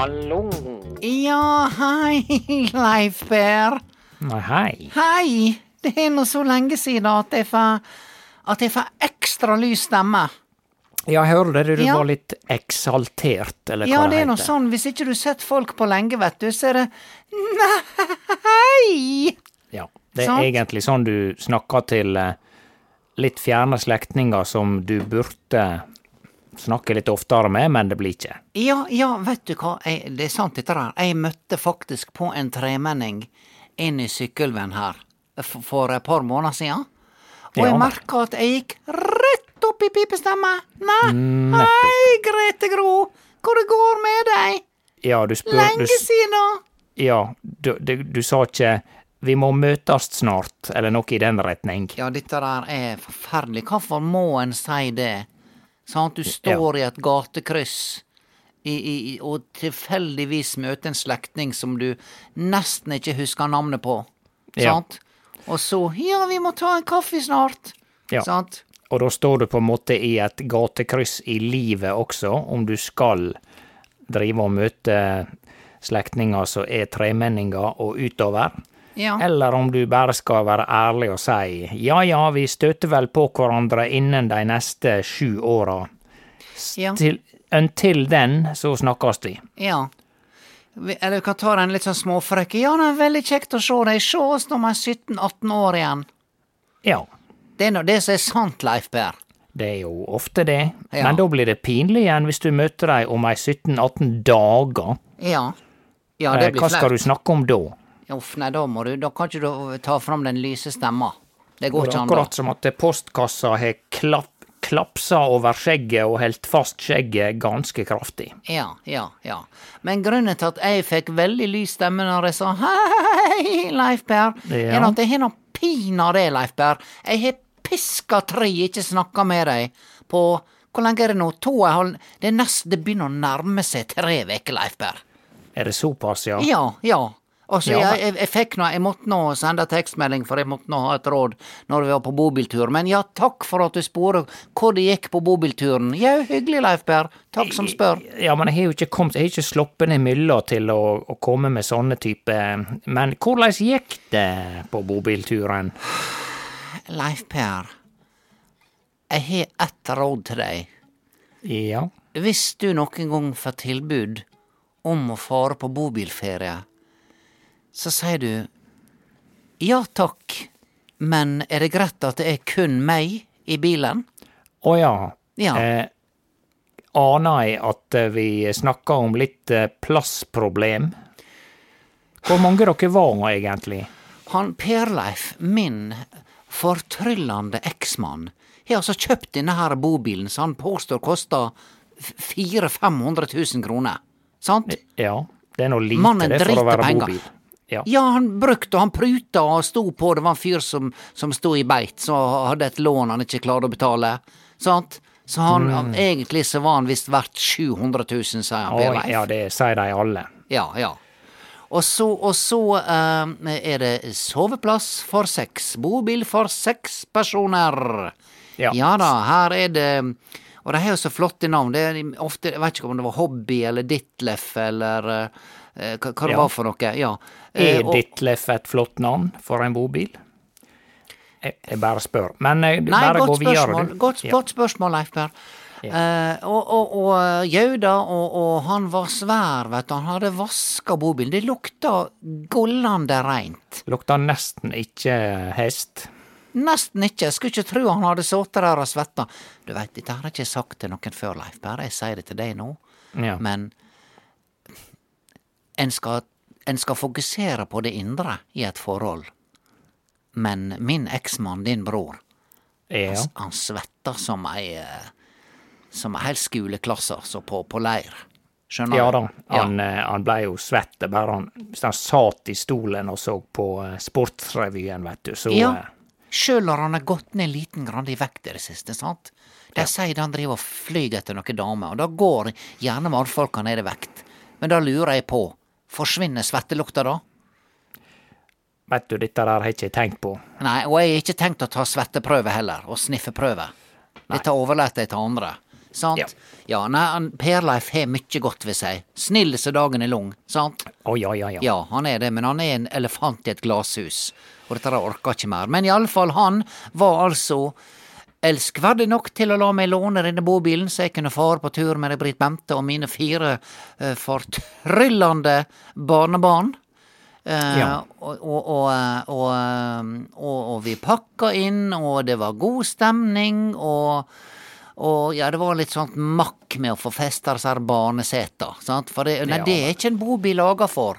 Hallo. Ja, hei, Leif Per. Nei, hei. Hei! Det er nå så lenge siden at jeg får at jeg får ekstra lys stemme. Ja, jeg hører det, du Ja. var litt eksaltert, eller hva Ja, det det er nå sånn, hvis ikke du sett folk på lenge, vet du, så er det Nei! Ja, det er sånn? egentlig sånn du snakker til eh, litt fjerne slektninger som du burde snakke litt oftere med, men det blir ikke. Ja, ja, vet du hva, jeg, det er sant dette der. Jeg møtte faktisk på en tremenning inn i sykkelven her for, for et par måneder siden. Og Ja. jeg merka at jeg gikk rett opp i pipestemme. Nei, Mm, hei, Grete Gro, hvor det går med deg? Ja, du spør Lenge du, siden. Ja, du, du, du sa ikke 'vi må møtes snart', eller noe i den retning. Ja, dette der er forferdelig. Hvorfor må en si det? Sant, du står i et gatekryss i, i, og tilfeldigvis møter en slektning som du nesten ikke husker navnet på. Ja. Sant? Og så 'ja, vi må ta en kaffe snart'. Ja. Sant? Og da står du på en måte i et gatekryss i livet også, om du skal drive og møte slektninger som er tremenninger og utover. Ja. Eller om du bare skal være ærlig og si ja ja, vi støter vel på hverandre innen de neste sju åra. Ja. Until den, så snakkes vi. ja. Eller vi kan ta den litt sånn småfrekke. Ja, det er veldig kjekt å se deg. Se oss når vi er 17-18 år igjen. Ja, Det er nå det som er sant, Leif Per. det er jo ofte det. Ja. Men da blir det pinlig igjen hvis du møter dem om ei 17-18 dager. Ja. Ja, Eh, det blir Hva skal flaut. du snakke om da? Uff, nei, da må du Da kan ikke du ta fram den lyse stemma. Det går ikke an, da. akkurat som at postkassa har klapp, klapsa over skjegget og helt fast skjegget ganske kraftig. Ja, ja, ja. Men grunnen til at jeg fikk veldig lys stemme når jeg sa hei, Leif Per, Ja. er at jeg har nå pinadø Leif Per. Jeg har piska tre ikke snakka med deg på Hvor lenge er det nå? To og en halv Det er nest Det begynner å nærme seg tre uker, Leif Per. Er det såpass, ja? Ja, ja. Og så Ja, jeg, jeg fikk nå Jeg måtte nå sende tekstmelding, for jeg måtte nå ha et råd når vi var på bobiltur. Men ja, takk for at du sporer hvor det gikk på bobilturen. Jau, hyggelig, Leif Per. Takk som spør. Ja, men jeg har jo ikke kommet, jeg har ikke sluppet ned mylla til å, å komme med sånne type Men hvordan gikk det på bobilturen? Leif Per, jeg har ett råd til deg. Ja, Hvis du noen gang får tilbud om å fare på bobilferie, så sier du ja takk, men er det greit at det er kun meg i bilen? å ja. Ja. Eh, aner jeg at eh, vi snakker om litt eh, plassproblem? Hvor mange dere var egentlig? Han Per-Leif, min fortryllende eksmann, har altså kjøpt denne her bobilen som han påstår koster 400 000-500 000 kroner. Sant? Ja, det er nå lite Mannen det for å være bobil. Ja. Ja, han brukte, og han pruta og sto på. Det var en fyr som, som sto i beit, som hadde et lån han ikke klarte å betale. Sant? Så han, Mm. egentlig så var han visst verdt 700 000, sier han, Per Leif. ja, det sier de alle. Ja, ja. Og så, og så uh, er det soveplass for seks. Bobil for seks personer. Ja. Ja da, her er det Og de har jo så flotte navn. Det er ofte, Jeg vet ikke om det var Hobby eller Ditlef eller eh, hva, hva det Ja. var for noe. Ja. Er Eh, og- Ditleff et flott navn for en bobil? Jeg, jeg bare spør. Men eh, Nei, bare gå videre, du. godt, Ja. godt spørsmål, Leif Per. Eh, og, og, og Jauda, og, og han var svær, vet du. Han hadde vaska bobilen. Det lukta gollande reint. Lukta nesten ikke hest. Nesten ikke. Jeg Skulle ikke tro han hadde sittet der og svetta. Du veit, dette har jeg ikke sagt til noen før, Leif, bare jeg sier det til deg nå. Ja. Men en skal, en skal fokusere på det indre i et forhold. Men min eksmann, din bror, ja. han, han svetter som ei eh, Som ei hel skoleklasse, altså, på, på leir. Skjønner Ja da, han, ja. han blei jo svett bare han, hvis han satt i stolen og så på eh, Sportsrevyen, vet du, så Ja. eh, Sjøl når han har gått ned liten grann i vekt i det siste, sant. De sier han driver og flyr etter noen damer, og da går gjerne mannfolka ned i vekt. Men da lurer jeg på, forsvinner svettelukta da? Vet du, dette der har jeg ikke tenkt på. Nei, og jeg har ikke tenkt å ta svetteprøve heller, og sniffeprøve. Dette overlater jeg til andre. Sant? Ja. Ja, nei, Perleif har mye godt ved seg. Snill så dagen er lang, sant? Å ja, ja, ja. Ja, han er det, men han er en elefant i et glasshus. Og dette orker ikke mer. Men iallfall, han var altså elskverdig nok til å la meg låne denne bobilen, så jeg kunne fare på tur med Britt Bente og mine fire uh, fortryllende barnebarn. Uh, Ja. og, og, og, eh, og, vi pakka inn, og det var god stemning, og ja, det var litt sånn makk med å få festa disse barneseta. Sant? For det, nei, Ja. det er ikke en bobil laga for.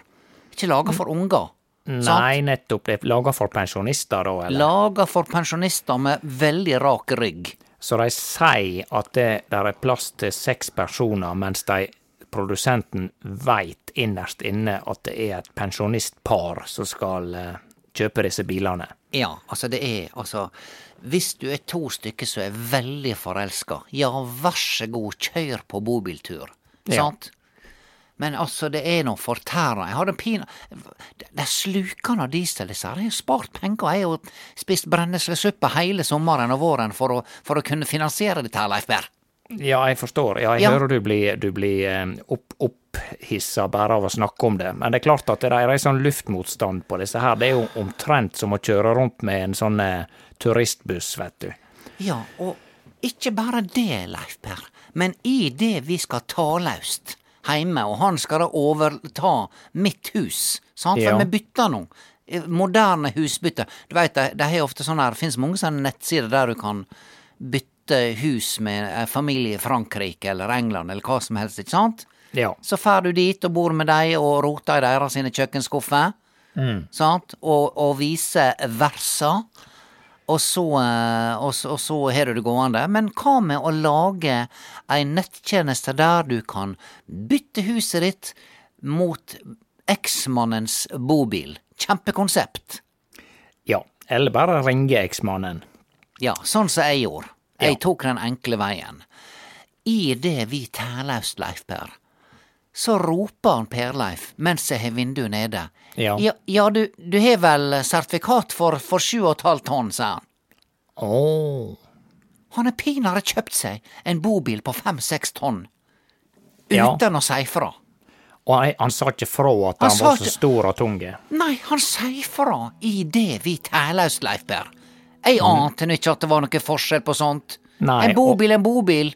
Ikke laga for unger. Sant? Nei, nettopp. Det er laga for pensjonister, da, eller? Laga for pensjonister med veldig rak rygg. Så de sier at det der er plass til seks personer, mens de, produsenten veit innerst inne at det er et pensjonistpar som skal eh, kjøpe disse bilene. Ja, altså det er altså Hvis du er to stykker som er veldig forelska, ja, vær så god, kjør på bobiltur. Ja. Sant? Men altså, det er noe fortæra. Jeg hadde pina De sluker nå diesel, disse her. Jeg har spart penger. Jeg har jo spist brenneslesuppe hele sommeren og våren for å, for å kunne finansiere dette Leif Berr. Ja, jeg forstår. Ja, jeg Ja. hører du blir, du blir eh, opp, opphissa bare av å snakke om det. Men det er klart at det er en sånn luftmotstand på disse her. Det er jo omtrent som å kjøre rundt med en sånn eh, turistbuss, vet du. Ja, og ikke bare det, Leif Per, men i det vi skal ta løst heime, og han skal da overta mitt hus, sant, for Ja. vi bytter nå. Eh, Moderne husbytte. Du veit, de, har ofte sånn her, det finnes mange sånne nettsider der du kan bytte hus med en familie i Frankrike eller England eller hva som helst, ikke sant? Ja. Så fær du dit og bor med dei og roter i deres sine kjøkkenskuffer, sant, og, og viser versa. Og så, eh, og, så, og så har du det gående. Men hva med å lage ei nettjeneste der du kan bytte huset ditt mot eksmannens bobil? Kjempekonsept. ja. Eller bare ringe eksmannen. Ja, sånn som jeg gjorde. Jeg Ja. tok den enkle veien. I det vi tærlaust, Leif Per, så roper han Per-Leif mens jeg har vinduet nede. Ja. Ja, ja du, du har vel sertifikat for, for sju og et halvt tonn, sa han. Oh. Han har pinadø kjøpt seg en bobil på fem-seks tonn. Ja. Uten å si fra. Og han, han sa ikke fra at Han han, var så stor og tung. Nei, han sier fra i det vi tærlaust, Leif Per. Jeg ante ikke at det var noe forskjell på sånt. Nei, en bobil, en bobil.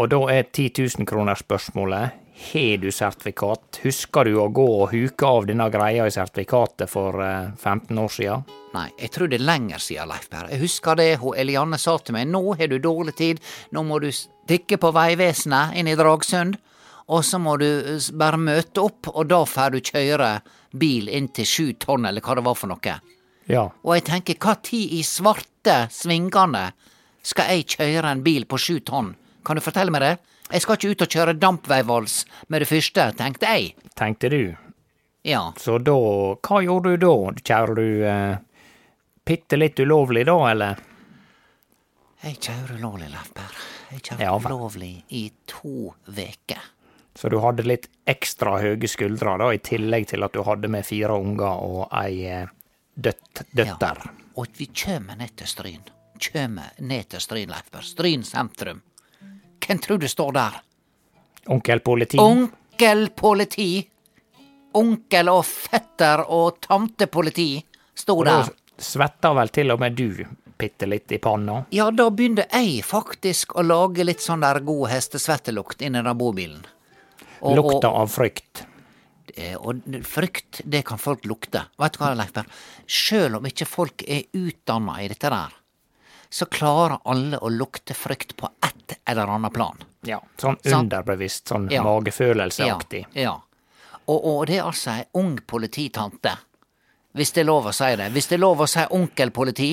Og da er 10 000 kroner spørsmålet. Har du sertifikat? Husker du å gå og huke av denne greia i sertifikatet for eh, 15 år siden? Nei, jeg tror det er lenger siden, Leif Per. Jeg husker det hun Elianne sa til meg. Nå har du dårlig tid, nå må du stikke på Vegvesenet inn i Dragsund. Og så må du eh, bare møte opp, og da får du kjøre bil inn til sju tonn, eller hva det var for noe. Ja. Og jeg tenker, hva tid i svarte svingene skal jeg kjøre en bil på sju tonn? Kan du fortelle meg det? Jeg skal ikke ut og kjøre dampveivals med det første, tenkte jeg. Tenkte du. Ja. Så da Hva gjorde du da? Kjører du eh, bitte litt ulovlig da, eller? Jeg kjører ulovlig, Leif Per. Jeg kjører Ja, ulovlig i to veker. Så du hadde litt ekstra høye skuldre, da, i tillegg til at du hadde med fire unger og ei eh, døtt, døtter. Og vi kjem ned til Stryn. Kjem ned til Stryn, Leif Per. Stryn sentrum. Hvem tror du står der? Onkel politi? Onkel politi. Onkel og fetter og tante politi sto Og da der. svetter vel til og med du bitte litt i panna? Ja, da begynte jeg faktisk å lage litt sånn der god hestesvettelukt inni den bobilen. Og- Lukta av frykt. Eh, Og frykt, det kan folk lukte. Vet du hva, Leif Berr? Sjøl om ikke folk er utdanna i dette der, så klarer alle å lukte frykt på ett eller annet plan. Ja, sånn underbevisst, sånn Ja. magefølelseaktig. Ja. ja. Og, og det er altså ei ung polititante. Hvis det er lov å si det. Hvis det er lov å si onkelpoliti,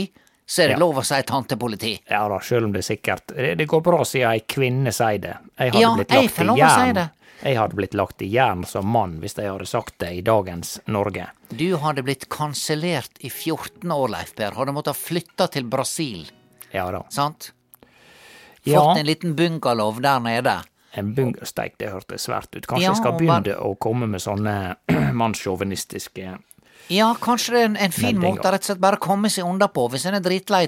så er det Ja. lov å si tantepoliti. Ja da, sjøl om det er sikkert Det, det går bra siden ei kvinne sier det. Jeg hadde Ja, blitt jeg lagt får i lov å si jern. det. Jeg hadde blitt lagt i jern som mann hvis de hadde sagt det i dagens Norge. Du hadde blitt kansellert i 14 år, Leif Per. Hadde måttet flytte til Brasil, Ja da. sant? Ja. Fått en liten bungalow der nede. En bungalow, det hørtes svært ut. Kanskje Ja, jeg skal begynne å komme med sånne mannssjåvinistiske Ja, kanskje det er en, en fin Meldinger. måte rett og slett bare komme seg unna på. Hvis en er dritlei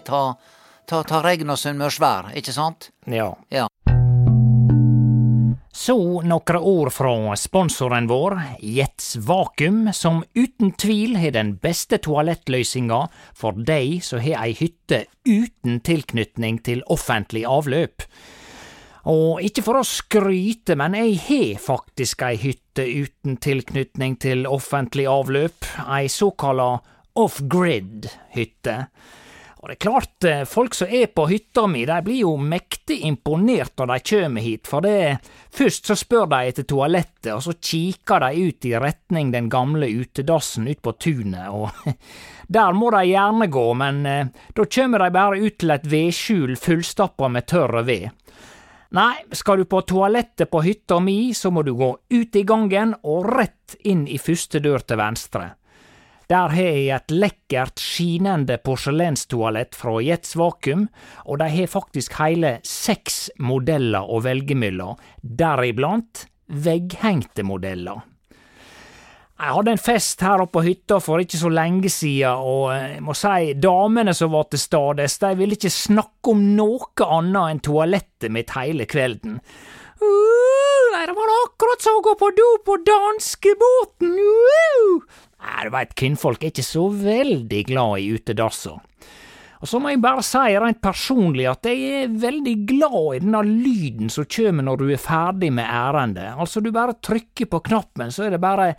ta regn og sunnmørsvær, ikke sant? Ja. Ja. Så nokre ord fra sponsoren vår, Jets Vakuum, som uten tvil har den beste toalettløysinga for dei som har ei hytte uten tilknytning til offentlig avløp. Og ikke for å skryte, men jeg har faktisk ei hytte uten tilknytning til offentlig avløp, ei såkalla off-grid-hytte. Og det er klart, eh, folk som er på hytta mi, de blir jo mektig imponert når de kjem hit, for det først så spør de etter toalettet, og så kikker de ut i retning den gamle utedassen ut på tunet, og der må de gjerne gå, men eh, da kjem de bare ut til et vedskjul fullstappa med tørre ved. Nei, skal du på toalettet på hytta mi, så må du gå ut i gangen og rett inn i første dør til venstre. Der har jeg et lekkert, skinende porselenstoalett fra Jets Vakuum, og de har faktisk hele seks modeller å velge mellom, deriblant vegghengte modeller. Jeg hadde en fest her oppe på hytta for ikke så lenge siden, og eh, jeg må si damene som var til stades, de ville ikke snakke om noe annet enn toalettet mitt hele kvelden. Uh, det var akkurat som å gå på do på danskebåten! Uh. Nei, du veit, kvinnfolk er ikke så veldig glad i utedasser. Og så må jeg bare si rent personlig at jeg er veldig glad i denne lyden som kjem når du er ferdig med ærendet. Altså, du bare trykker på knappen, så er det bare!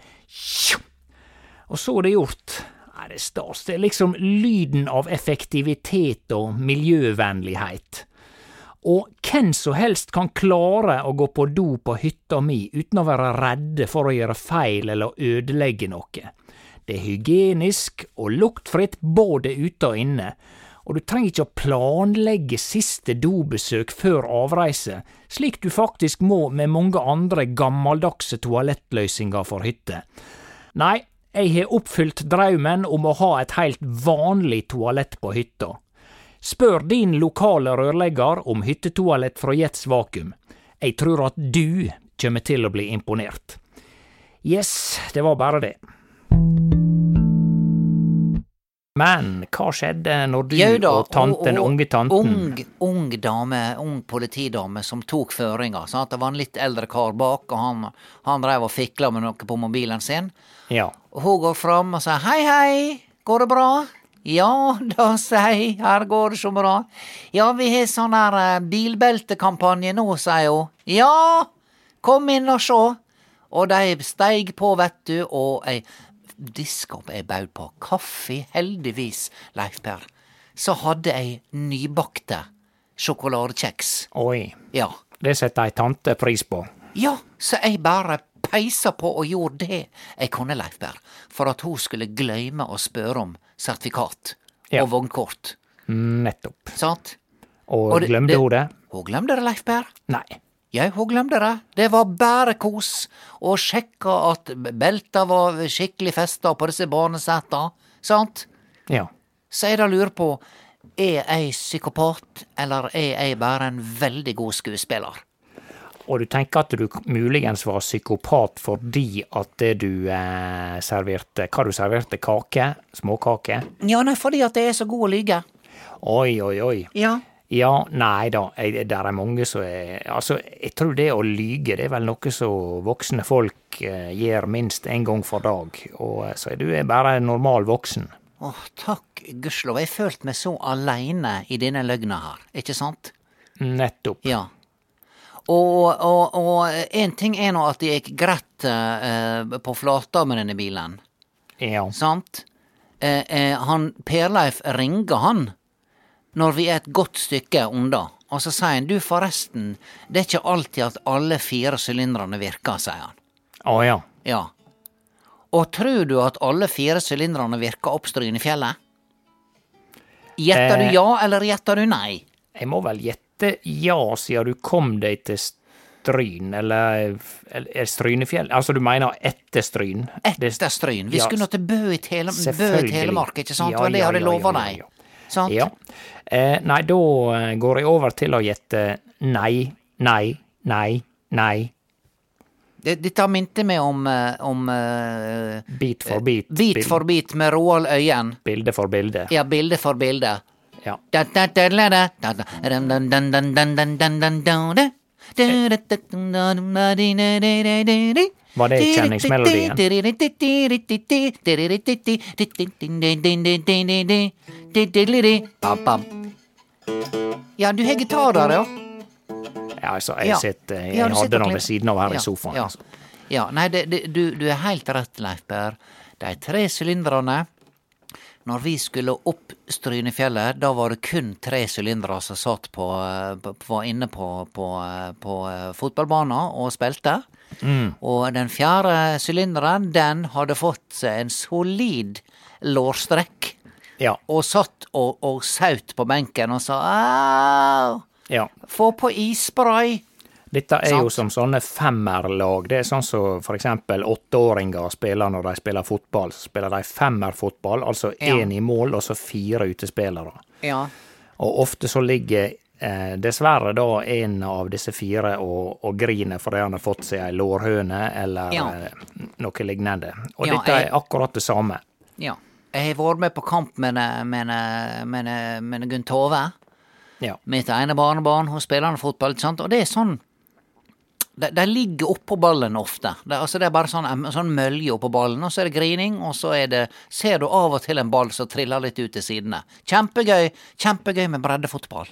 Og så er det gjort. Nei, det er stas. Det er liksom lyden av effektivitet og miljøvennlighet. Og hvem som helst kan klare å gå på do på hytta mi uten å være redde for å gjøre feil eller ødelegge noe. Det er hygienisk og luktfritt både ute og inne, og du trenger ikke å planlegge siste dobesøk før avreise, slik du faktisk må med mange andre gammeldagse toalettløysinger for hytte. Nei, jeg har oppfylt draumen om å ha et helt vanlig toalett på hytta. Spør din lokale rørlegger om hyttetoalett fra Jets Vakuum. Jeg tror at du kommer til å bli imponert. Yes, det var bare det. Men hva skjedde når du da, og tanten, og- og- unge tanten Ung, ung dame, ung politidame som tok føringa. Det var en litt eldre kar bak, og han, han drev og fikla med noe på mobilen sin. Ja. Og hun går fram og sier hei, hei, går det bra? Ja, da sier her går det så bra. Ja, vi har sånn her eh, bilbeltekampanje nå, sier hun. Ja, kom inn og sjå. Og de steig på, vet du, og jeg diska opp, jeg baud på kaffe, heldigvis, Leif Per. Så hadde jeg nybakte sjokoladekjeks. Oi. Ja. Det setter ei tante pris på. Ja, så jeg bare peisa på og gjorde det jeg kunne, Leif Berr, for at hun skulle gløyme å spørre om sertifikat Ja. og vognkort. Nettopp. Sant? Og, Og glemte det- hun det? Hun glemte det, Leif Berr. Nei. Ja, hun glemte det. Det var bare kos. Og sjekka at belta var skikkelig festa på disse barnesetta, Sant? Ja. Så jeg da lurer på, er jeg psykopat, eller er jeg bare en veldig god skuespiller? Og du tenker at du muligens var psykopat fordi at du eh, serverte Hva du serverte? Kake? Småkake? Ja, nei, fordi at jeg er så god å lyge. Oi, oi, oi. Ja. Ja, nei da, jeg, der er mange som er Altså, jeg tror det å lyge, det er vel noe som voksne folk eh, gjør minst en gang for dag. Og så så du er bare en normal voksen. Åh, takk gudskjelov. Jeg følte meg så aleine i denne løgna her, ikke sant? Nettopp. Ja. Og, og, og en ting er nå at det gikk greit eh, på flata med denne bilen, Ja. sant? Eh, eh, han Per-Leif ringer han når vi er et godt stykke unna, og så sier han du forresten, det er ikke alltid at alle fire sylindrene virker, sier han. Å ja. Ja. Og tror du at alle fire sylindrene virker opp Strynefjellet? Gjetter Eh. du ja, eller gjetter du nei? Jeg må vel gjette ja, siden du kom deg til Stryn, eller, eller er Strynefjell Altså, du mener etter Stryn? Etter Stryn. Vi Ja, skulle nå til Bø i, Tele Bø i Telemark, ikke sant? Ja, Det var det jeg ja, hadde ja, lova ja, ja, deg. Ja. Sant? Ja. Eh, nei, da eh, går jeg over til å gjette nei, nei, nei, nei. Det- Dette minte meg om, eh, om uh, Bit for bit. Bit bild. for bit med Roald Øyen. Bilde for bilde. Ja, bilde for bilde. Ja var det kjenningsmelodien. Ja, du har gitarer, ja? Ja, altså, jeg, sitter, jeg ja, hadde den ved siden av her ja, i sofaen. Ja, altså. ja. nei, det, det, du, du, er helt rett, Leif Per. De tre sylindrene Når vi skulle opp Strynefjellet, da var det kun tre sylindere som satt på, på, var inne på, på, på fotballbanen og spilte. Mm. Og den fjerde sylinderen, den hadde fått seg en solid lårstrekk. Ja. Og satt og, og saut på benken og sa au, ja. få på isspray. Dette er jo som sånne femmerlag. Det er sånn som for eksempel åtteåringer spiller når de spiller fotball. Så spiller de femmerfotball, altså Ja. i mål og så fire utespillere. Ja. Og ofte så ligger eh, dessverre da en av disse fire og, og griner fordi han har fått seg ei lårhøne eller Ja. eh, noe lignende. Og Ja, dette jeg- er akkurat det samme. Ja. Jeg har vært med på kamp med, med, med, med Gunn Tove. Ja. Mitt ene barnebarn. Hun spiller fotball, ikke sant. Og det er sånn De, de ligger oppå ballen ofte. Det, altså det er bare sånn, en sånn mølje oppå ballen, og så er det grining, og så er det Ser du av og til en ball som triller litt ut til sidene. Kjempegøy. Kjempegøy med breddefotball.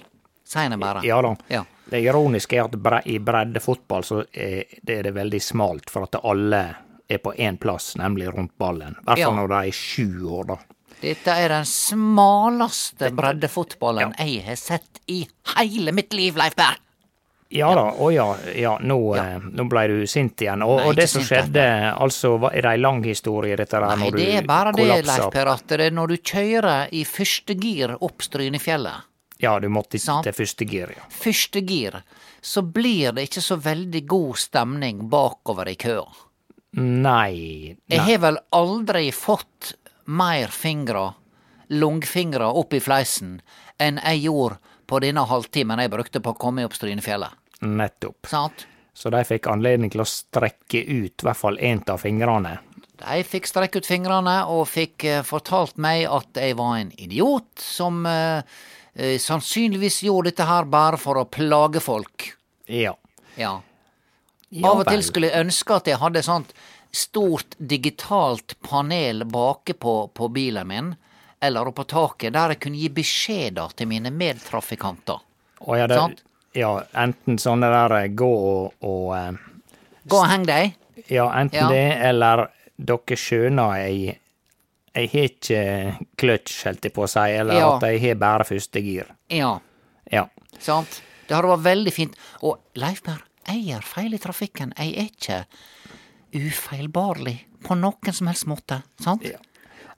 Sier bare. Ja da. Ja. Det ironiske er at bre i breddefotball så er det, er det veldig smalt, for at alle er på én plass, nemlig rundt ballen. I hvert fall Ja. når de er sju år, da. Dette er den smaleste breddefotballen jeg har sett i hele mitt liv, Leif Berr. Ja da, å ja, ja, nå, Ja. eh, nå ble du sint igjen. Og, Nei, og det som skjedde, skjedde, altså, er det ei lang historie, dette der, Nei, når du det er bare det. Leif Per, at det er når du kjører i første gir opp Strynefjellet, Ja, du måtte Sant. til første gir, ja. første gir, så blir det ikke så veldig god stemning bakover i køa. Nei, Jeg har vel aldri fått mer fingre, lungfingre, opp i fleisen enn jeg gjorde på denne halvtimen jeg brukte på å komme opp Strynefjellet. nettopp. Sant? Så de fikk anledning til å strekke ut i hvert fall én av fingrene. De fikk strekke ut fingrene og fikk eh, fortalt meg at jeg var en idiot som eh, eh, sannsynligvis gjorde dette her bare for å plage folk. Ja. Ja. Av og til skulle jeg ønske at jeg hadde sånt stort digitalt panel bake på, på bilen min, eller oppå taket, der jeg kunne gi beskjeder til mine medtrafikanter. Å, ja, det, ja, enten sånne der eh, gå og, og eh, Gå og heng deg. Ja, enten Ja. det, eller dere skjønner jeg Jeg har ikke kløtsj, holdt jeg på å si, eller Ja. at jeg har bare første gir. Ja, Ja. sant? Det hadde vært veldig fint. Og Leifberg, jeg gjør feil i trafikken. Jeg er ikke ufeilbarlig på noen som helst måte. Sant? Ja.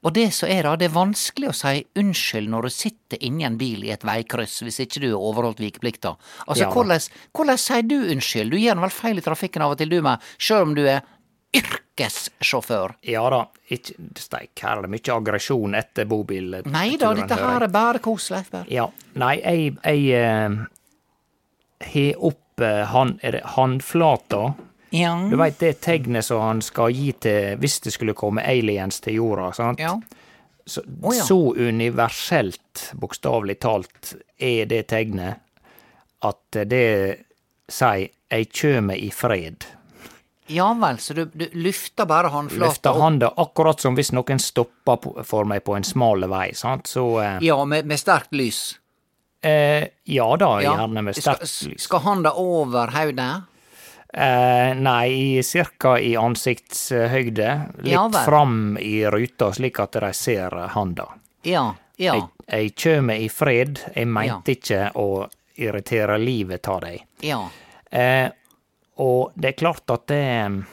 Og det som er da, det er vanskelig å si unnskyld når du sitter inni en bil i et veikryss hvis ikke du har overholdt vikeplikta. Altså, Ja da. hvordan, hvordan sier du unnskyld? Du gjør vel feil i trafikken av og til, du med, sjøl om du er yrkessjåfør. Ja da, ikke steik, her er det mye aggresjon etter bobil. Nei da, dette her er bare kos, Leif Berr. Ja, nei, jeg, jeg eh, har opp eh, han, er det håndflata. Ja. Du veit det tegnet som han skal gi til hvis det skulle komme aliens til jorda, sant? Ja. Så, oh, ja. så universelt, bokstavelig talt, er det tegnet at det sier 'jeg kjømer i fred'. Ja vel, så du, du lufter bare håndflata Løfter opp? handa akkurat som hvis noen stopper på, for meg på en smal vei, sant, så eh, Ja, med, med sterkt lys. Eh, ja da, Ja. gjerne med Skal, sterkt lys. skal handa over hodet? Eh, nei, cirka i ansiktshøyde. Litt Ja fram i ruta, slik at de ser handa. Ja. Ja. Jeg, jeg kjem i fred. Jeg meinte ikke å irritere livet av deg. Ja. Eh, og det er klart at det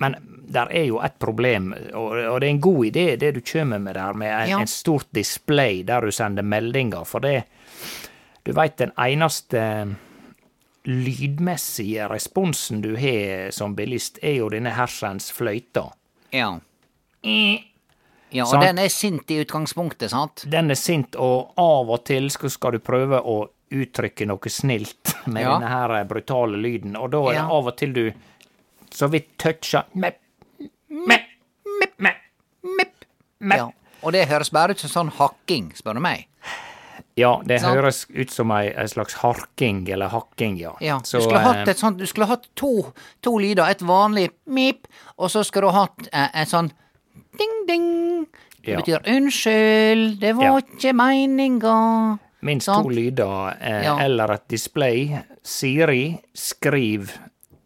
Men der er jo et problem, og, og det er en god idé det du kommer med der, med en, Ja. en stort display der du sender meldinger, for det Du veit, den eneste lydmessige responsen du har som bilist, er jo denne hersens fløyta. Ja. Ja, og Sant. den er sint i utgangspunktet, sant? Den er sint, og av og til skal du prøve å uttrykke noe snilt med Ja. denne her brutale lyden, og da er det Ja. av og til du så vidt toucher mepp, mepp, mepp, mepp, mepp, mepp. Ja. Og det høres bare ut som sånn hakking, spør du meg. Ja, det sånn. høres ut som ei, slags harking eller hakking, ja. Ja, Så, du skulle eh, hatt et sånt, du skulle hatt to, to lyder, et vanlig mip, og så skulle du hatt eh, en sånn ding-ding. Det Ja. betyr unnskyld, det var Ja. ikke meininga. Minst sant? to lyder, eh, Ja. eller et display. Siri, skriv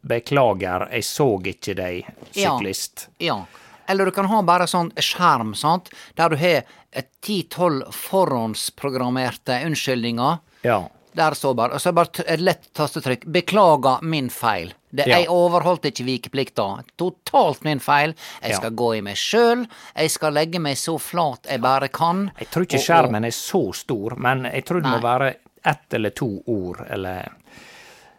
'beklager, jeg så ikke deg', syklist. Ja. Eller du kan ha bare sånn skjerm, sant, der du har ti-tolv forhåndsprogrammerte unnskyldninger. Ja. Der står bare, og så er det bare et lett tastetrykk. 'Beklager min feil'. Det, Ja. Jeg overholdt ikke vikeplikta. Totalt min feil. Jeg Ja. skal gå i meg sjøl. Jeg skal legge meg så flat jeg bare kan. Jeg tror ikke Og- skjermen er så stor, men jeg tror det må være ett eller to ord, eller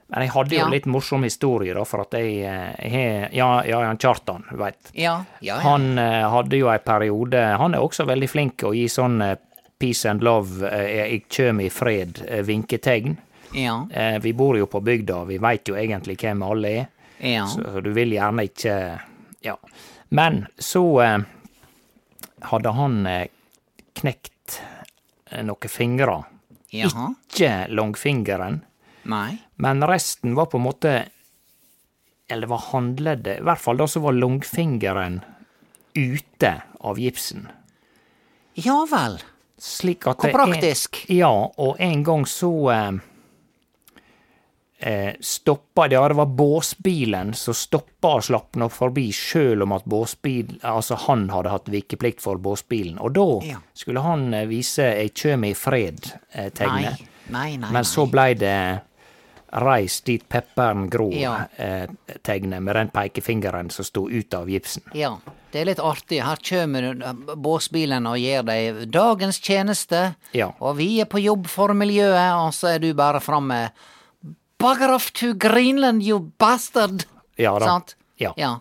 Men jeg hadde jo Ja. litt morsom historie, da, for at jeg, eh, jeg Ja, ja, Kjartan, du veit. Ja, ja, ja. Han eh, hadde jo ei periode Han er også veldig flink å gi sånn eh, peace and love, eh, jeg kjem i fred, eh, vinketegn. ja, Eh, vi bor jo på bygda, vi veit jo egentlig hvem alle er. ja. Så du vil gjerne ikke Ja. Men så eh, hadde han eh, knekt eh, noen fingre. Jaha. Ikke langfingeren, Nei. men resten var på en måte Eller det var håndleddet. I hvert fall da så var langfingeren ute av gipsen. Ja vel. Slik at Hvor det praktisk. Ja, og en gang så eh, eh, stoppa det, ja, det var båsbilen som stoppa og slapp nå forbi, sjøl om at båsbil, altså han hadde hatt vikeplikt for båsbilen. Og da Ja. skulle han eh, vise 'Eg kjem i fred'-tegnet. Nei, Men så blei det 'reis dit pepperen Ja. gror'-tegnet med den pekefingeren som sto ut av gipsen. Ja, det er litt artig. Her kommer båsbilen og gir deg dagens tjeneste, Ja. og vi er på jobb for miljøet, og så er du bare framme. Bugger off to Greenland, you bastard! Ja da. Sant? Ja. Ja,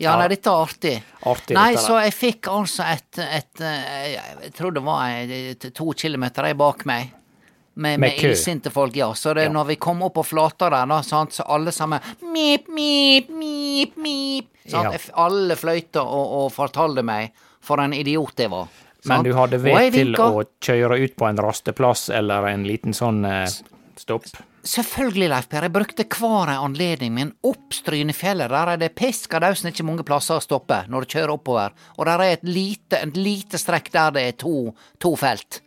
ja nei, dette er artig. Artig, nei, dette så jeg fikk altså et, et eh, Jeg tror det var et, to kilometer bak meg. Med, Med med illsinte folk, ja. Så det, Ja. når vi kom opp på flata der, da, sant, så alle sammen Mip, mip, mip, mip. Ja. Alle fløyta og, og fortalte meg for en idiot jeg var. Men du hadde vett til å kjøre ut på en rasteplass eller en liten sånn eh, stopp? Selvfølgelig, Leif Per. Jeg brukte hver anledning min opp Strynefjellet. Der er det piskadausen ikke mange plasser å stoppe når du kjører oppover. Og der er et lite, et lite strekk der det er to, to felt.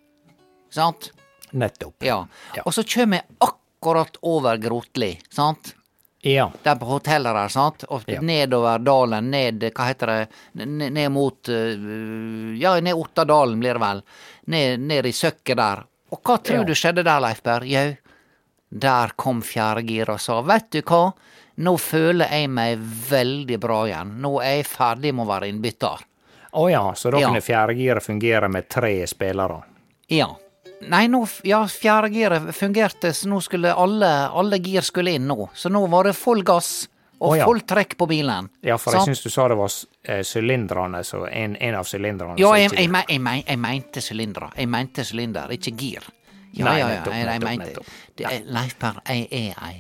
Sant? Nettopp. Ja. Ja. Og så kjem jeg akkurat over Grotli, sant? Ja. Der på hotellet der, sant? Og Ja. nedover dalen, ned Hva heter det? Ned, ned mot eh, Ja, ned Ottadalen blir det vel. Ned, ned i søkket der. Og hva tror Ja. du skjedde der, Leif Berr? Jau, der kom fjerdegir og sa vet du hva, nå føler jeg meg veldig bra igjen. Nå er jeg ferdig med å være innbytter. Å ja, så da Ja. kunne fjerdegiret fungere med tre spillere? Ja. Nei, nå, ja, fjerdegiret fungerte, så nå skulle alle, alle gir skulle inn nå. Så nå var det full gass og oh, ja. full trekk på bilen. Ja, for jeg syns du sa det var sylindrene, så en, en av sylindrene Ja, jeg, jeg, jeg, jeg mente sylindere. Jeg mente sylinder, ikke gir. Ja, Nei, ja, ja, nettopp, jeg, mente nettopp. det. er- Leif Per, jeg er ei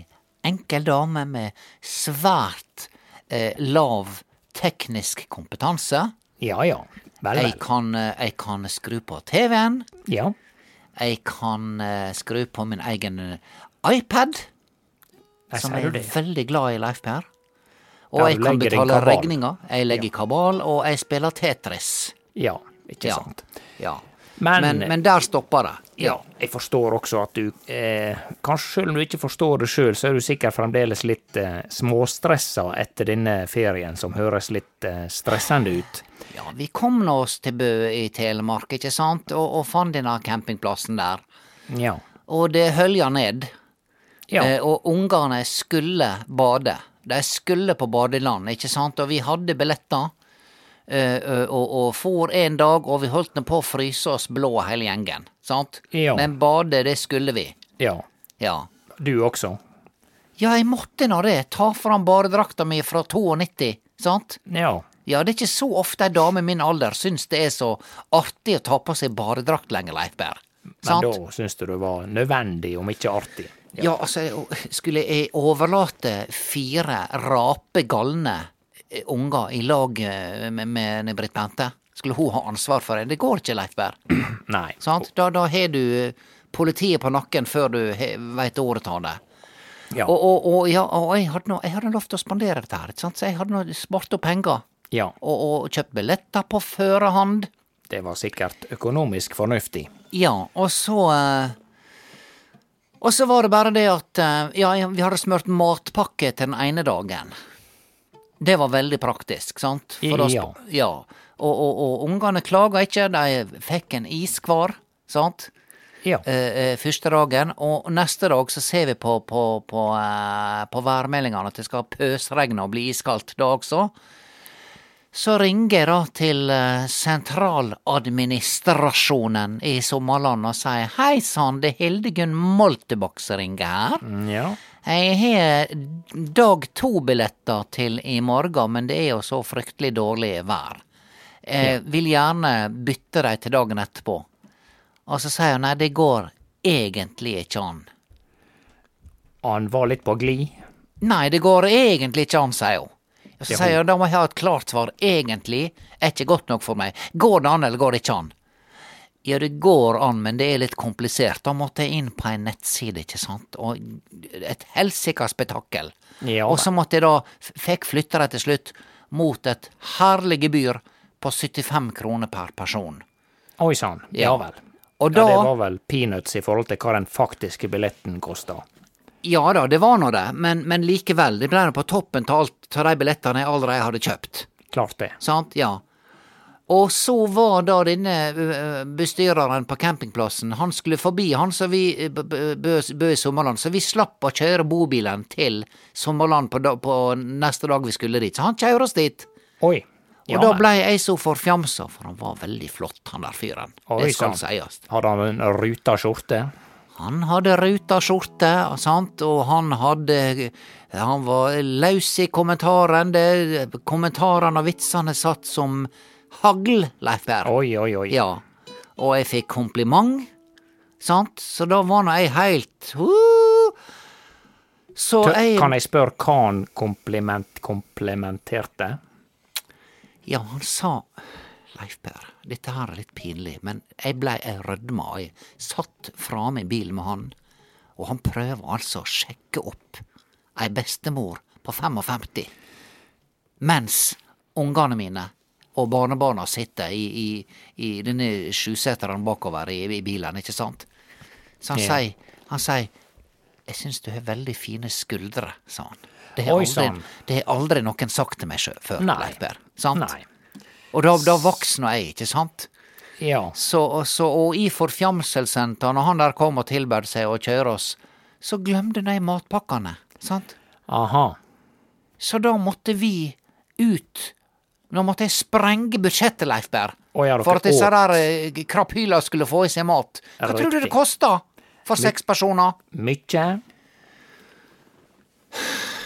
enkel dame med svært eh, lav teknisk kompetanse. Ja ja. Vel, Jeg kan, eh, jeg kan skru på TV-en. Ja. Jeg kan eh, skru på min egen eh, iPad. jeg som jeg er det. veldig glad i, Leif Per. Og Ja, jeg kan betale regninga. Jeg legger kabal, og jeg spiller Tetris. Ja, ikke Ja. sant. Ja. Men, Men, men der stoppa det. ja, jeg forstår også at du eh, Kanskje selv om du ikke forstår det sjøl, så er du sikkert fremdeles litt eh, småstressa etter denne ferien, som høres litt eh, stressende ut. Ja, vi kom nå oss til Bø i Telemark, ikke sant, og, og fant denne campingplassen der. Ja. Og det hølja ned, Ja. eh, og ungene skulle bade. De skulle på badeland, ikke sant, og vi hadde billetter. Eh, eh, og, og for en dag, og vi holdt nå på å fryse oss blå hele gjengen, sant? Ja. Men bade, det skulle vi. ja. Ja. Du også? Ja, jeg måtte nå det. Ta fram badedrakta mi fra 92, sant? Ja. Ja, det er ikke så ofte ei dame i min alder syns det er så artig å ta på seg badedrakt lenger, Leif Berr. Men da syns du det var nødvendig, om ikke artig? Ja, altså, skulle jeg overlate fire rape galne unger i lag eh, med, med Britt Bente? Skulle hun ha ansvar for det? Det går ikke, Leif Berr. Nei. Sant? Da, da har du eh, politiet på nakken før du veit året av det. Ja. Og, og, og, ja, og jeg hadde noe, jeg hadde lov til å spandere dette her, så jeg hadde spart opp penger. ja. Og, kjøpt billetter på førehånd. Det var sikkert økonomisk fornuftig. Ja, og så eh, Og så var det bare det at eh, Ja, vi hadde smurt matpakke til den ene dagen. Det var veldig praktisk, sant? da Ja. ja. Og, og, og ungene klaga ikke, de fikk en is hver, sant? Ja. Eh, eh, første dagen, og neste dag så ser vi på, på, på, eh, på værmeldingene at det skal pøsregne og bli iskaldt da også. Så ringer jeg da til sentraladministrasjonen i Sommerland og sier hei sann, det er Hildegunn Moltebakk som ringer her. Mm, ja. Jeg har dag to-billetter til i morgen, men det er jo så fryktelig dårlig vær. Jeg vil gjerne bytte dem til dagen etterpå. Og så sier hun nei, det går egentlig ikke an. Han var litt på glid. Nei, det går egentlig ikke an, sier hun. Så sier hun da må jeg ha et klart svar. Egentlig er ikke godt nok for meg. Går det an, eller går det ikke an? Ja, det går an, men det er litt komplisert. Da måtte jeg inn på en nettside, ikke sant, og et helsikas spetakkel. Ja, og så måtte jeg da, fikk flytta det til slutt, mot et herlig gebyr på 75 kroner per person. Oi sann. Ja. Ja. vel. Og Ja, det var vel peanuts i forhold til hva den faktiske billetten kosta. Ja da, det var nå det, men, men likevel, det ble nå på toppen av alt av de billettene jeg allerede hadde kjøpt. Klart det. Sant? Ja. Og så var da denne bestyreren på campingplassen, han skulle forbi, han som vi ø, b- b- bø, bø i Sommerland, så vi slapp å kjøre bobilen til Sommerland på, da, på neste dag vi skulle dit. Så han kjører oss dit. Oi. Og da blei jeg så forfjamsa, for han var veldig flott, han der fyren. Oi, Det skal sies. Hadde han en ruta skjorte? Han hadde ruta skjorte, sant, og han hadde Han var løs i kommentaren. Det, kommentarene og vitsene satt som hagl, Leif Berr. Oi, oi, oi. Ja. Og jeg fikk kompliment, sant, så da var nå jeg heilt uh, Så Tø- jeg Kan jeg spørre hva han kompliment komplementerte? Ja, han sa Leif Per, dette her er litt pinlig, men jeg blei rødma, jeg satt framme i bilen med han, og han prøver altså å sjekke opp ei bestemor på 55, mens ungene mine og barnebarna sitter i, i, i denne sjuseteren bakover i, i bilen, ikke sant? Så han Ja. sier, han sier, jeg syns du har veldig fine skuldre, sa han. Det har Oi, aldri, det har aldri noen sagt til meg før, Leif Per. Sant? Nei. Og da, da voksna jeg, ikke sant? Ja. Så, så, og i forfjamselsen når han der kom og tilbød seg å kjøre oss, så glemte de matpakkene, sant? Aha. Så da måtte vi ut. Nå måtte jeg sprenge budsjettet, Leif Berr, for at disse der eh, skulle få i seg mat. Hva tror du det kosta for seks personer? Mykje?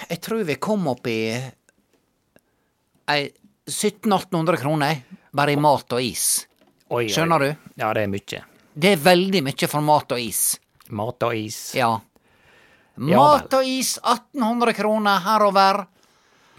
Jeg tror vi kom opp i ei 1700-1800 kroner, bare i mat og is. Oi, oi. Skjønner du? Ja, det er mykje. Det er veldig mykje for mat og is. Mat og is. Ja. Mat og is 1800 kroner herover.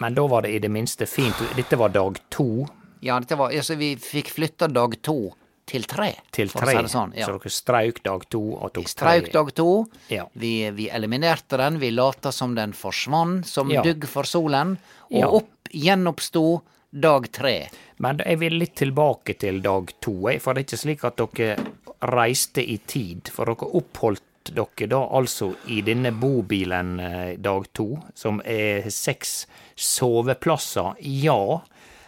Men da var det i det minste fint. Dette var dag to Ja, var, altså, vi fikk flytta dag to til tre. til tre. si sånn. Ja. Så dere strøk dag to og tok tre. Strauk dag to. Ja. Vi, vi eliminerte den. Vi lata som den forsvant som Ja. dugg for solen. Og Ja. opp gjenoppsto dag tre. Men jeg vil litt tilbake til dag to, for det er ikke slik at dere reiste i tid. For dere oppholdt dere da altså i denne bobilen eh, dag to, som er seks soveplasser, ja.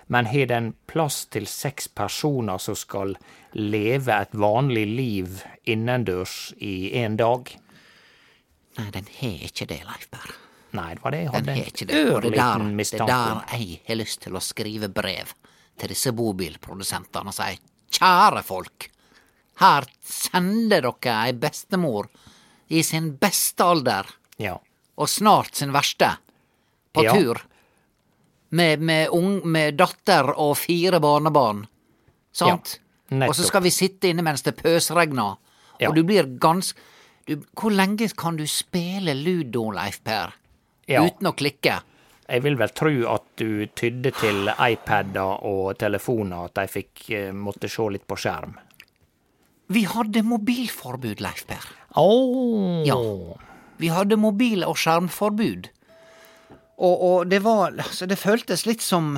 Men har den plass til seks personer som skal leve et vanlig liv innendørs i en dag? Nei, den har ikke det, Leif Berr. Nei, det var det jeg hadde en ørliten mistanke om. det er der jeg har lyst til å skrive brev til disse bobilprodusentene og si kjære folk, her sender dere ei bestemor i sin beste alder, Ja. og snart sin verste, på Ja. tur, med, med, ung, med datter og fire barnebarn, sant? Ja, og så skal vi sitte inne mens det pøsregner, og du blir ganske du, Hvor lenge kan du spille ludo, Leif Per, uten å klikke? Jeg vil vel tro at du tydde til iPader og telefoner, at de fikk eh, måtte se litt på skjerm. Vi hadde mobilforbud, Leif Per. Åh! Ja. Vi hadde mobil- og skjermforbud. Og, og det var Altså, det føltes litt som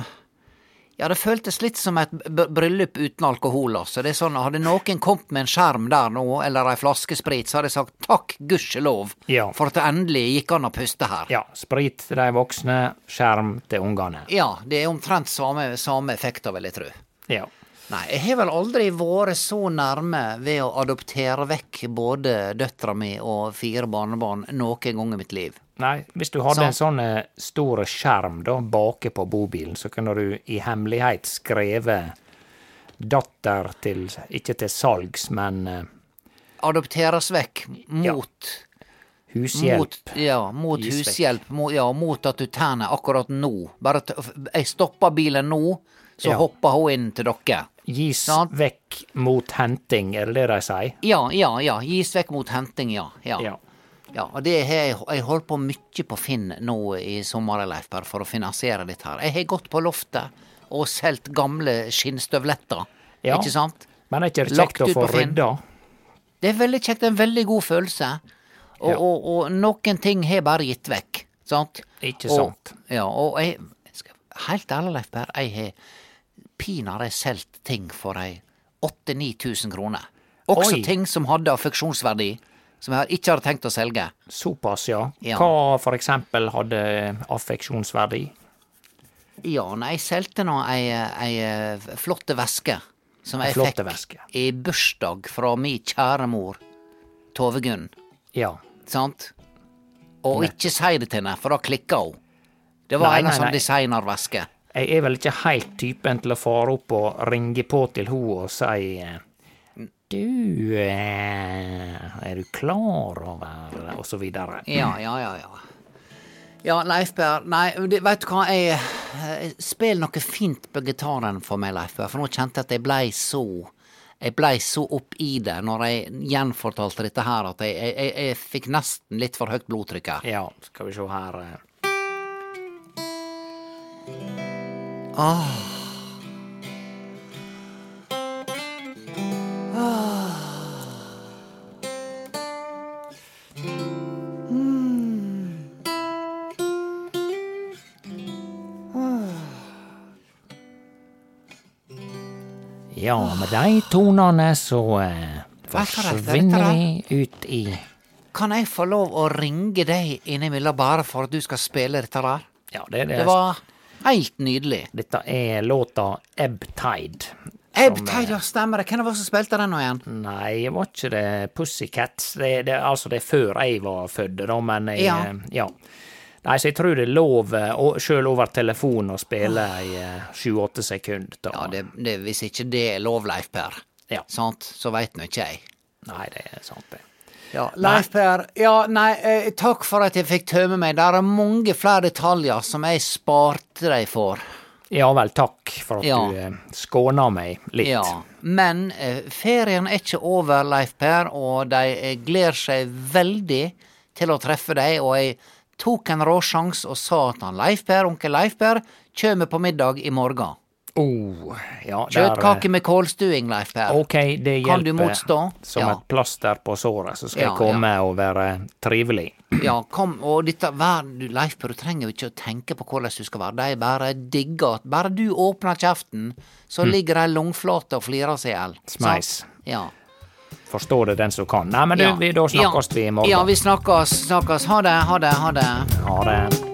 Ja, det føltes litt som et bryllup uten alkohol, altså. Det er sånn, Hadde noen kommet med en skjerm der nå, eller ei flaske sprit, så hadde jeg sagt takk, gudskjelov, Ja. for at det endelig gikk an å puste her. Ja, sprit til de voksne, skjerm til ungene. Ja, det er omtrent samme, samme effekter, vil jeg tro. Ja. Nei, jeg har vel aldri vært så nærme ved å adoptere vekk både døtra mi og fire barnebarn noen gang i mitt liv. Nei, hvis du hadde så. en sånn eh, stor skjerm da, bake på bobilen, så kunne du i hemmelighet skrevet datter til, ikke til salgs, men eh, Adopteres vekk mot hushjelp. Mot, ja, mot hushjelp, mot, ja, mot at du tjener akkurat nå. Bare jeg stopper bilen nå, så Ja. hopper hun inn til dere. Gis ja. vekk mot henting, er det det de sier? Ja, ja, ja. Gis vekk mot henting, ja. Ja, Ja. ja og det har jeg, jeg holdt på mye på Finn nå i sommer, Leif, bare for å finansiere dette her. Jeg har gått på loftet og solgt gamle skinnstøvletter, ikke sant? Men er ikke det kjekt å få rydda? Det er veldig kjekt, en veldig god følelse. Og, Ja. og, og noen ting har bare gitt vekk, sant? Ikke Og- sant. Ja, og jeg skal, helt ærlig, Leif Berr, jeg har pinadø solgt ting for ei 8000-9000 kroner. Også Oi. ting som hadde affeksjonsverdi, som jeg ikke hadde tenkt å selge. Såpass, ja. Ja. Hva for eksempel hadde affeksjonsverdi? Ja, nei, jeg solgte nå ei, ei flott flotte veske som jeg fikk veske. i bursdag fra mi kjære mor, Tove Gunn. Ja. Sant? Og ikke si det til henne, for da klikker hun. Det var Nei, en nei, sånn nei. designerveske. Jeg er vel ikke helt typen til å fare opp og ringe på til henne og si eh, Du, eh, er du klar over Og så videre. Ja, ja, ja, ja. Ja, Leif Per, nei, veit du hva, jeg, jeg Spill noe fint på gitaren for meg, Leif Per, for nå kjente jeg at jeg blei så jeg blei så opp i det når jeg gjenfortalte dette her, at jeg, jeg, jeg, jeg fikk nesten litt for høyt blodtrykk her. Ja, skal vi se her eh. Ja, med de tonene så eh, er er forsvinner er vi ut i Kan jeg få lov å ringe deg innimellom bare for at du skal spille dette der? Ja, det det. Det var helt nydelig. Dette er låta Ebb Tide. Ebb Tide, ja, stemmer det. Hvem var det som spilte den nå igjen? Nei, var ikke det Pussycats? Det, det, altså, det er før jeg var født, da, men jeg, Ja. eh, ja. Nei, så jeg tror det er lov, eh, sjøl over telefon, å spille i eh, sju-åtte sekunder. Da. Ja, det, det, Hvis ikke det er lov, Leif Per, Ja. sant, så veit nå ikke jeg. Nei, det er sant, det. Ja, Leif Per, ja, nei, eh, takk for at jeg fikk tømme meg. Der er mange flere detaljer som jeg sparte deg for. Ja vel, takk for at Ja. du eh, skåna meg litt. Ja, Men eh, ferien er ikke over, Leif Per, og de eh, gleder seg veldig til å treffe deg. Og jeg tok en råsjans og sa at han Leif Per, onkel Leif Per, kjem på middag i morgen. Oh, ja, Kjøttkake med kålstuing, Leif Per. Ok, det hjelper. Kan du motstå? Som Ja. et plaster på såret, så skal Ja, jeg komme og være trivelig. Ja, kom, og dette vær, Leif Per, du trenger jo ikke å tenke på hvordan du skal være. De bare digger at bare du åpner kjeften, så ligger de langflate og flirer seg i hjel. Smeis. Ja. Forstå det den som kan. Nei, men du, vi, da snakkes vi i morgen. Ja, vi snakkes. snakkes. Ha det, ha det, ha det. Ha det.